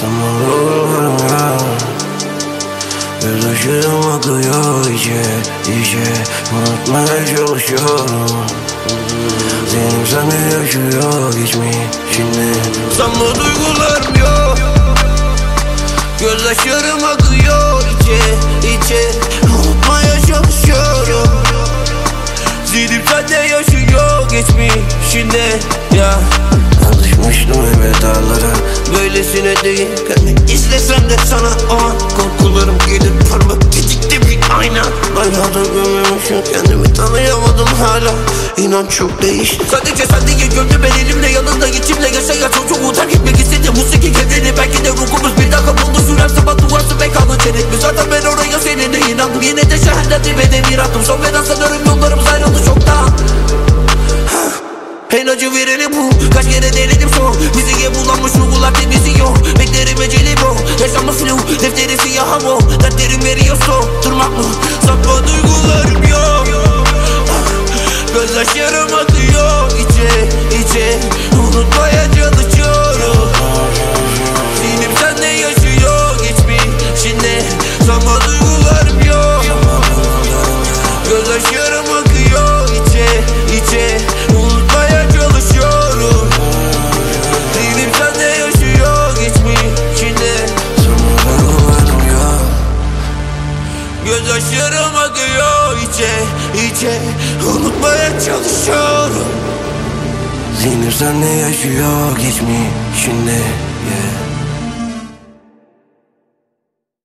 Zamanlarım ya Göz ışığım akıyor içe içe Unutmaya çalışıyorum. Zihnim sende yaşıyor geçmişini Sanma duygularım yok. Gözyaşlarım akıyor Böylesine değil Kendimi izlesem de sana o an Korkularım gelir. Parmak tetikte bir ayna. Bayağı da görmemişim kendimi tanıyamadım hala. İnan çok değişti. Sadece sen değil gönlüm ben elimle yanında içimle yaşayan çocuğu terk etmek istedim. Musiki kendini belki de ruhumuz bir dakika buldu. Sürem sabah duvarsın ve kanlı çenet mi Zaten ben oraya seninle inandım. Yine de şehirden dibede bir attım Son veda sanırım yollarımız ayrıldı en acı vereni bu. Kaç kere denedim son. Müziğe bulanmış ruhlar temizi yok Beklerim eceli bu. Yaşamı flu Defteri siyah hava Dertlerim veriyor son. Durmak mı? Sakla duygularım yok. Gözyaşlarım akıyor. İçe içe. Unutmaya çalışıyorum Zihnim sende yaşıyor. Geçmişinde Sanma duygularım yok. Gözyaşlarım akıyor Gözyaşlarım akıyor içe içe Unutmaya çalışıyorum Zihnim sende yaşıyor geçmişinde yeah.